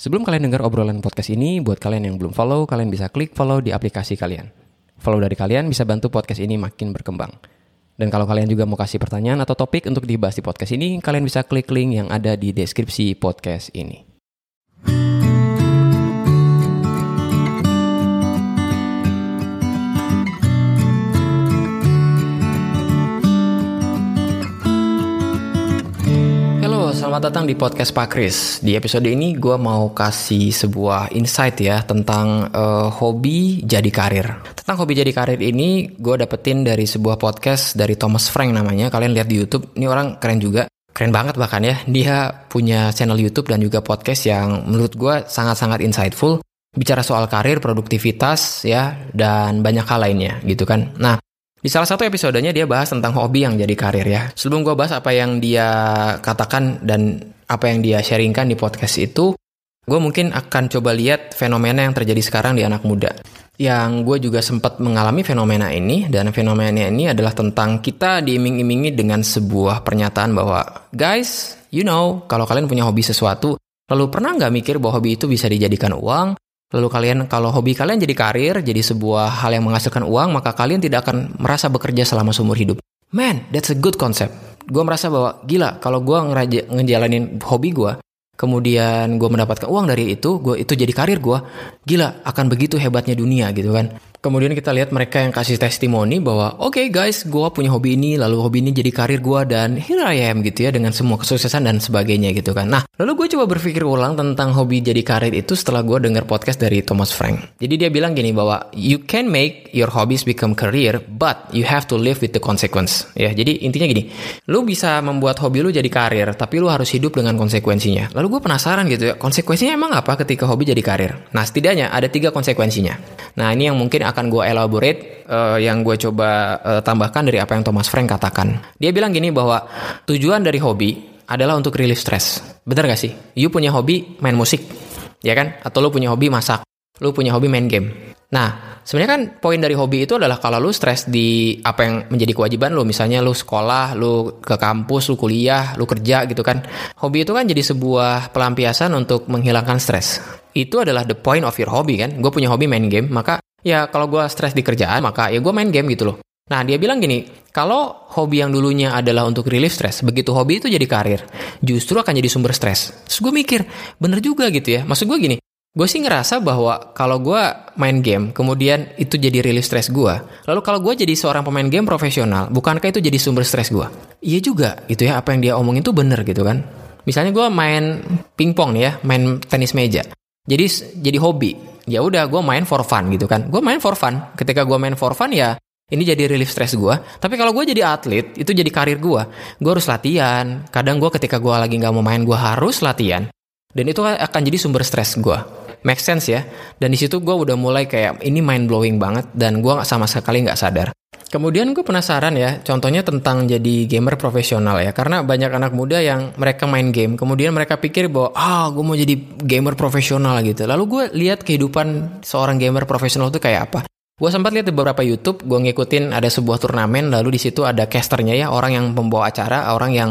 Sebelum kalian dengar obrolan podcast ini, buat kalian yang belum follow, kalian bisa klik follow di aplikasi kalian. Follow dari kalian bisa bantu podcast ini makin berkembang. Dan kalau kalian juga mau kasih pertanyaan atau topik untuk dibahas di podcast ini, kalian bisa klik link yang ada di deskripsi podcast ini. Selamat datang di podcast Pak Kris. Di episode ini gue mau kasih sebuah insight ya tentang eh, hobi jadi karir. Tentang hobi jadi karir ini gue dapetin dari sebuah podcast dari Thomas Frank namanya. Kalian lihat di YouTube, ini orang keren juga. Keren banget bahkan ya. Dia punya channel YouTube dan juga podcast yang menurut gue sangat-sangat insightful. Bicara soal karir, produktivitas ya, dan banyak hal lainnya gitu kan. Nah, di salah satu episodenya dia bahas tentang hobi yang jadi karir ya. Sebelum gue bahas apa yang dia katakan dan apa yang dia sharingkan di podcast itu, gue mungkin akan coba lihat fenomena yang terjadi sekarang di anak muda. Yang gue juga sempat mengalami fenomena ini, dan fenomena ini adalah tentang kita diiming-imingi dengan sebuah pernyataan bahwa, guys, you know, kalau kalian punya hobi sesuatu, lalu pernah nggak mikir bahwa hobi itu bisa dijadikan uang, Lalu kalian kalau hobi kalian jadi karir, jadi sebuah hal yang menghasilkan uang, maka kalian tidak akan merasa bekerja selama seumur hidup. Man, that's a good concept. Gue merasa bahwa gila kalau gue ngejalanin hobi gue, kemudian gue mendapatkan uang dari itu, gue itu jadi karir gue, gila akan begitu hebatnya dunia gitu kan. Kemudian kita lihat mereka yang kasih testimoni bahwa oke okay guys, gue punya hobi ini, lalu hobi ini jadi karir gue dan here I am gitu ya dengan semua kesuksesan dan sebagainya gitu kan. Nah, lalu gue coba berpikir ulang tentang hobi jadi karir itu setelah gue dengar podcast dari Thomas Frank. Jadi dia bilang gini bahwa you can make your hobbies become career, but you have to live with the consequence. Ya, jadi intinya gini, lu bisa membuat hobi lu jadi karir, tapi lu harus hidup dengan konsekuensinya. Lalu gue penasaran gitu ya, konsekuensinya emang apa ketika hobi jadi karir? Nah, setidaknya ada tiga konsekuensinya. Nah, ini yang mungkin akan gue elaborate uh, yang gue coba uh, tambahkan dari apa yang Thomas Frank katakan. Dia bilang gini bahwa tujuan dari hobi adalah untuk relief stress. Bener gak sih? You punya hobi main musik, ya kan? Atau lu punya hobi masak, lu punya hobi main game. Nah, sebenarnya kan poin dari hobi itu adalah kalau lu stres di apa yang menjadi kewajiban lu, misalnya lu sekolah, lu ke kampus, lu kuliah, lu kerja gitu kan. Hobi itu kan jadi sebuah pelampiasan untuk menghilangkan stres. Itu adalah the point of your hobby kan. Gue punya hobi main game, maka ya kalau gue stres di kerjaan maka ya gue main game gitu loh. Nah dia bilang gini, kalau hobi yang dulunya adalah untuk relief stres, begitu hobi itu jadi karir, justru akan jadi sumber stres. Terus gue mikir, bener juga gitu ya. Maksud gue gini, gue sih ngerasa bahwa kalau gue main game, kemudian itu jadi relief stres gue. Lalu kalau gue jadi seorang pemain game profesional, bukankah itu jadi sumber stres gue? Iya juga, gitu ya. Apa yang dia omongin itu bener gitu kan. Misalnya gue main pingpong nih ya, main tenis meja. Jadi jadi hobi. Ya udah gue main for fun gitu kan. Gue main for fun. Ketika gue main for fun ya ini jadi relief stress gue. Tapi kalau gue jadi atlet, itu jadi karir gue. Gue harus latihan. Kadang gue ketika gue lagi nggak mau main, gue harus latihan. Dan itu akan jadi sumber stres gue. Make sense ya. Dan di situ gue udah mulai kayak ini mind blowing banget dan gue sama sekali nggak sadar. Kemudian gue penasaran ya, contohnya tentang jadi gamer profesional ya, karena banyak anak muda yang mereka main game, kemudian mereka pikir bahwa ah gue mau jadi gamer profesional gitu. Lalu gue lihat kehidupan seorang gamer profesional itu kayak apa. Gue sempat lihat di beberapa YouTube, gue ngikutin ada sebuah turnamen, lalu di situ ada casternya ya, orang yang membawa acara, orang yang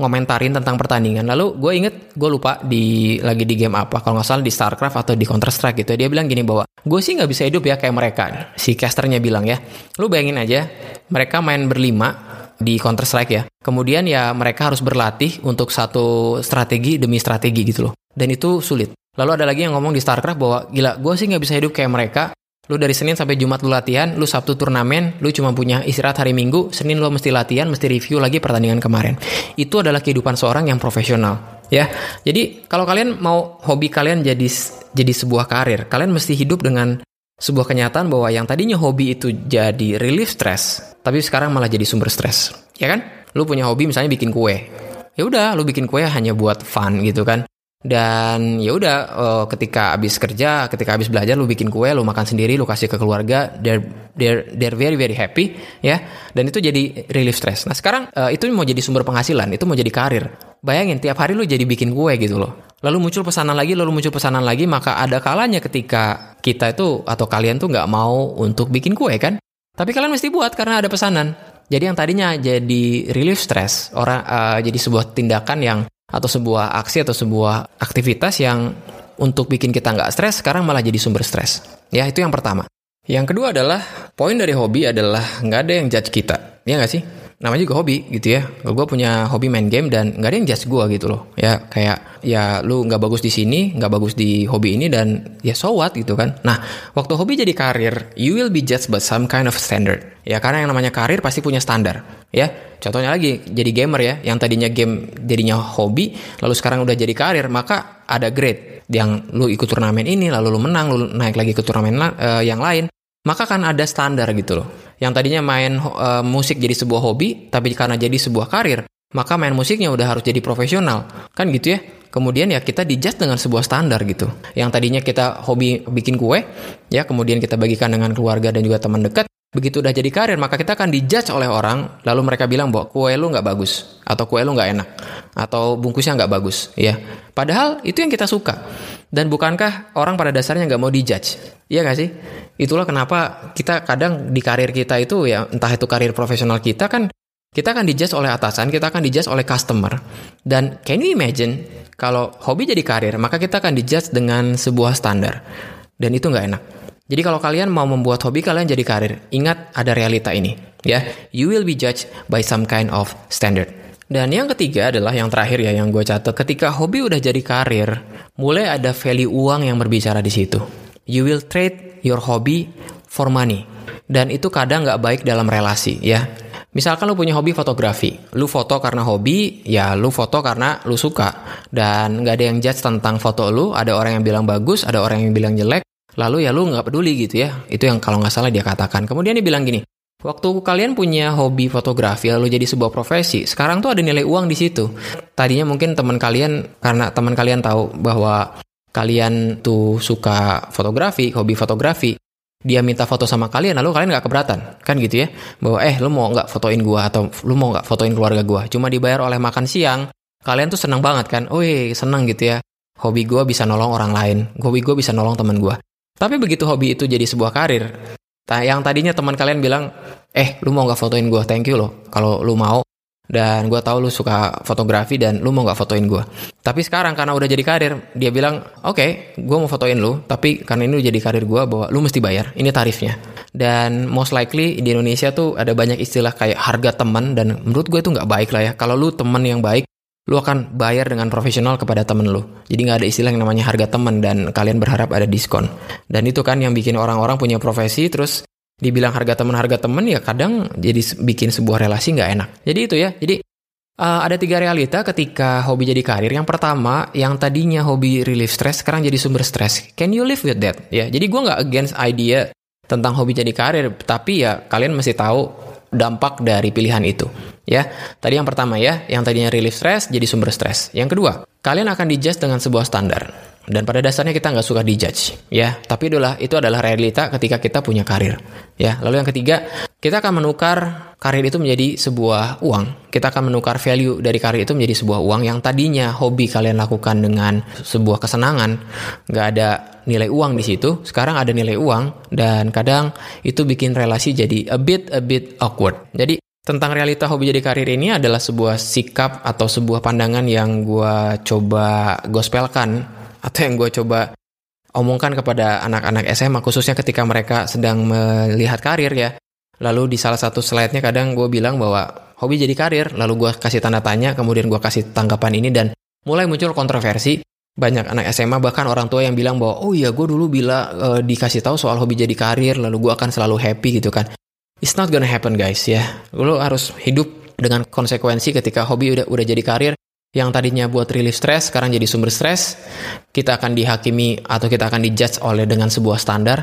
ngomentarin tentang pertandingan. Lalu gue inget, gue lupa di lagi di game apa, kalau nggak salah di Starcraft atau di Counter Strike gitu. Dia bilang gini bahwa gue sih nggak bisa hidup ya kayak mereka. Si casternya bilang ya, lu bayangin aja, mereka main berlima di Counter Strike ya. Kemudian ya mereka harus berlatih untuk satu strategi demi strategi gitu loh. Dan itu sulit. Lalu ada lagi yang ngomong di StarCraft bahwa gila, gue sih nggak bisa hidup kayak mereka. Lu dari Senin sampai Jumat lu latihan, lu Sabtu turnamen, lu cuma punya istirahat hari Minggu, Senin lu mesti latihan, mesti review lagi pertandingan kemarin. Itu adalah kehidupan seorang yang profesional, ya. Jadi kalau kalian mau hobi kalian jadi jadi sebuah karir, kalian mesti hidup dengan sebuah kenyataan bahwa yang tadinya hobi itu jadi relief stress, tapi sekarang malah jadi sumber stres, ya kan? Lu punya hobi misalnya bikin kue, ya udah lu bikin kue hanya buat fun gitu kan dan ya udah uh, ketika habis kerja ketika habis belajar lu bikin kue lu makan sendiri lu kasih ke keluarga they're they're they're very very happy ya. Dan itu jadi relief stress. Nah sekarang uh, itu mau jadi sumber penghasilan itu mau jadi karir. Bayangin tiap hari lu jadi bikin kue gitu loh. Lalu muncul pesanan lagi lalu muncul pesanan lagi maka ada kalanya ketika kita itu atau kalian tuh nggak mau untuk bikin kue kan? Tapi kalian mesti buat karena ada pesanan. Jadi yang tadinya jadi relief stress orang uh, jadi sebuah tindakan yang atau sebuah aksi atau sebuah aktivitas yang untuk bikin kita nggak stres, sekarang malah jadi sumber stres. Ya, itu yang pertama. Yang kedua adalah, poin dari hobi adalah nggak ada yang judge kita. Ya nggak sih? Namanya juga hobi gitu ya. Gue punya hobi main game dan nggak ada yang judge gue gitu loh. Ya kayak ya lu nggak bagus di sini, nggak bagus di hobi ini dan ya so what gitu kan. Nah waktu hobi jadi karir, you will be judged by some kind of standard. Ya karena yang namanya karir pasti punya standar. Ya contohnya lagi jadi gamer ya, yang tadinya game jadinya hobi, lalu sekarang udah jadi karir, maka ada grade yang lu ikut turnamen ini, lalu lu menang, lu naik lagi ke turnamen uh, yang lain, maka kan ada standar gitu loh yang tadinya main uh, musik jadi sebuah hobi, tapi karena jadi sebuah karir, maka main musiknya udah harus jadi profesional. Kan gitu ya? Kemudian ya kita dijudge dengan sebuah standar gitu. Yang tadinya kita hobi bikin kue, ya kemudian kita bagikan dengan keluarga dan juga teman dekat. Begitu udah jadi karir, maka kita akan dijudge oleh orang, lalu mereka bilang bahwa kue lu nggak bagus, atau kue lu nggak enak, atau bungkusnya nggak bagus, ya. Padahal itu yang kita suka. Dan bukankah orang pada dasarnya nggak mau dijudge? Iya nggak sih? Itulah kenapa kita kadang di karir kita itu ya entah itu karir profesional kita kan kita akan dijudge oleh atasan, kita akan dijudge oleh customer. Dan can you imagine kalau hobi jadi karir, maka kita akan dijudge dengan sebuah standar. Dan itu nggak enak. Jadi kalau kalian mau membuat hobi kalian jadi karir, ingat ada realita ini, ya. You will be judged by some kind of standard. Dan yang ketiga adalah yang terakhir ya yang gue catat, ketika hobi udah jadi karir, mulai ada value uang yang berbicara di situ. You will trade your hobby for money. Dan itu kadang nggak baik dalam relasi ya. Misalkan lu punya hobi fotografi, lu foto karena hobi, ya lu foto karena lu suka. Dan nggak ada yang judge tentang foto lu, ada orang yang bilang bagus, ada orang yang bilang jelek, Lalu ya lu nggak peduli gitu ya. Itu yang kalau nggak salah dia katakan. Kemudian dia bilang gini, waktu kalian punya hobi fotografi lalu jadi sebuah profesi, sekarang tuh ada nilai uang di situ. Tadinya mungkin teman kalian karena teman kalian tahu bahwa kalian tuh suka fotografi, hobi fotografi, dia minta foto sama kalian lalu kalian nggak keberatan. Kan gitu ya? Bahwa eh lu mau nggak fotoin gua atau lu mau nggak fotoin keluarga gua? Cuma dibayar oleh makan siang kalian tuh senang banget kan, oh senang gitu ya. Hobi gua bisa nolong orang lain hobi gua bisa nolong teman gua. Tapi begitu hobi itu jadi sebuah karir, yang tadinya teman kalian bilang, eh lu mau nggak fotoin gue, thank you loh, kalau lu mau. Dan gue tahu lu suka fotografi dan lu mau nggak fotoin gue. Tapi sekarang karena udah jadi karir, dia bilang, oke, okay, gue mau fotoin lu, tapi karena ini udah jadi karir gue, bahwa lu mesti bayar, ini tarifnya. Dan most likely di Indonesia tuh ada banyak istilah kayak harga teman dan menurut gue itu nggak baik lah ya. Kalau lu teman yang baik, lu akan bayar dengan profesional kepada temen lu. Jadi nggak ada istilah yang namanya harga temen dan kalian berharap ada diskon. Dan itu kan yang bikin orang-orang punya profesi terus dibilang harga temen harga temen ya kadang jadi bikin sebuah relasi nggak enak. Jadi itu ya. Jadi uh, ada tiga realita ketika hobi jadi karir. Yang pertama, yang tadinya hobi relief stress sekarang jadi sumber stress. Can you live with that? Ya, jadi gue nggak against idea tentang hobi jadi karir, tapi ya kalian mesti tahu dampak dari pilihan itu. Ya, tadi yang pertama ya, yang tadinya relief stress jadi sumber stres. Yang kedua, kalian akan dijudge dengan sebuah standar. Dan pada dasarnya kita nggak suka dijudge, ya. Tapi itulah itu adalah realita ketika kita punya karir, ya. Lalu yang ketiga, kita akan menukar karir itu menjadi sebuah uang. Kita akan menukar value dari karir itu menjadi sebuah uang yang tadinya hobi kalian lakukan dengan sebuah kesenangan, nggak ada nilai uang di situ, sekarang ada nilai uang dan kadang itu bikin relasi jadi a bit a bit awkward. Jadi tentang realita hobi jadi karir ini adalah sebuah sikap atau sebuah pandangan yang gue coba gospelkan atau yang gue coba omongkan kepada anak-anak SMA khususnya ketika mereka sedang melihat karir ya. Lalu di salah satu slide-nya kadang gue bilang bahwa hobi jadi karir, lalu gue kasih tanda tanya, kemudian gue kasih tanggapan ini dan mulai muncul kontroversi banyak anak SMA bahkan orang tua yang bilang bahwa oh iya gue dulu bila uh, dikasih tahu soal hobi jadi karir lalu gue akan selalu happy gitu kan it's not gonna happen guys ya. Lo harus hidup dengan konsekuensi ketika hobi udah udah jadi karir. Yang tadinya buat relief stress sekarang jadi sumber stres kita akan dihakimi atau kita akan dijudge oleh dengan sebuah standar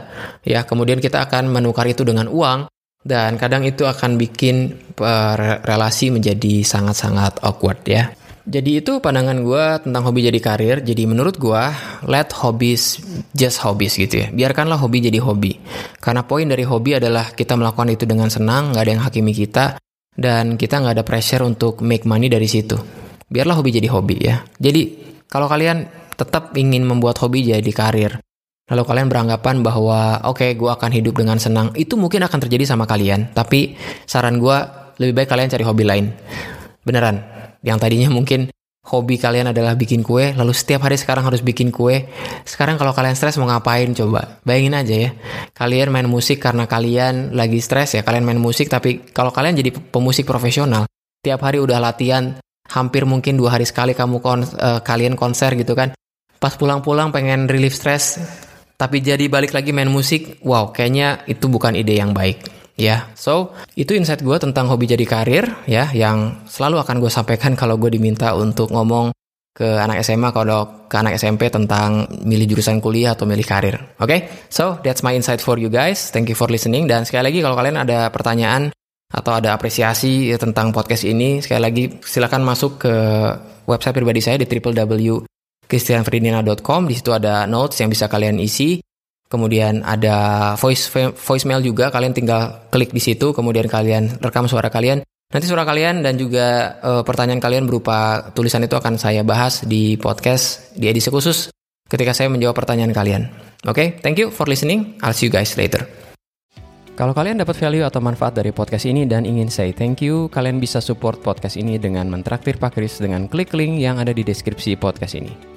ya. Kemudian kita akan menukar itu dengan uang dan kadang itu akan bikin uh, relasi menjadi sangat-sangat awkward ya jadi itu pandangan gue tentang hobi jadi karir. Jadi menurut gue, let hobbies just hobbies gitu ya. Biarkanlah hobi jadi hobi. Karena poin dari hobi adalah kita melakukan itu dengan senang, nggak ada yang hakimi kita, dan kita nggak ada pressure untuk make money dari situ. Biarlah hobi jadi hobi ya. Jadi kalau kalian tetap ingin membuat hobi jadi karir, lalu kalian beranggapan bahwa oke okay, gue akan hidup dengan senang, itu mungkin akan terjadi sama kalian. Tapi saran gue lebih baik kalian cari hobi lain. Beneran, yang tadinya mungkin hobi kalian adalah bikin kue, lalu setiap hari sekarang harus bikin kue. Sekarang kalau kalian stres mau ngapain coba? Bayangin aja ya. Kalian main musik karena kalian lagi stres ya, kalian main musik tapi kalau kalian jadi pemusik profesional, tiap hari udah latihan, hampir mungkin dua hari sekali kamu kon uh, kalian konser gitu kan. Pas pulang-pulang pengen relief stres, tapi jadi balik lagi main musik, wow, kayaknya itu bukan ide yang baik. Ya, so itu insight gue tentang hobi jadi karir ya, yang selalu akan gue sampaikan kalau gue diminta untuk ngomong ke anak SMA kalau ke anak SMP tentang milih jurusan kuliah atau milih karir. Oke, okay? so that's my insight for you guys. Thank you for listening dan sekali lagi kalau kalian ada pertanyaan atau ada apresiasi tentang podcast ini, sekali lagi silakan masuk ke website pribadi saya di www.christianferdinand.com. Di situ ada notes yang bisa kalian isi Kemudian ada voice voicemail juga, kalian tinggal klik di situ, kemudian kalian rekam suara kalian. Nanti suara kalian dan juga uh, pertanyaan kalian berupa tulisan itu akan saya bahas di podcast di edisi khusus ketika saya menjawab pertanyaan kalian. Oke, okay? thank you for listening. I'll see you guys later. Kalau kalian dapat value atau manfaat dari podcast ini dan ingin say thank you, kalian bisa support podcast ini dengan mentraktir Pak Kris dengan klik link yang ada di deskripsi podcast ini.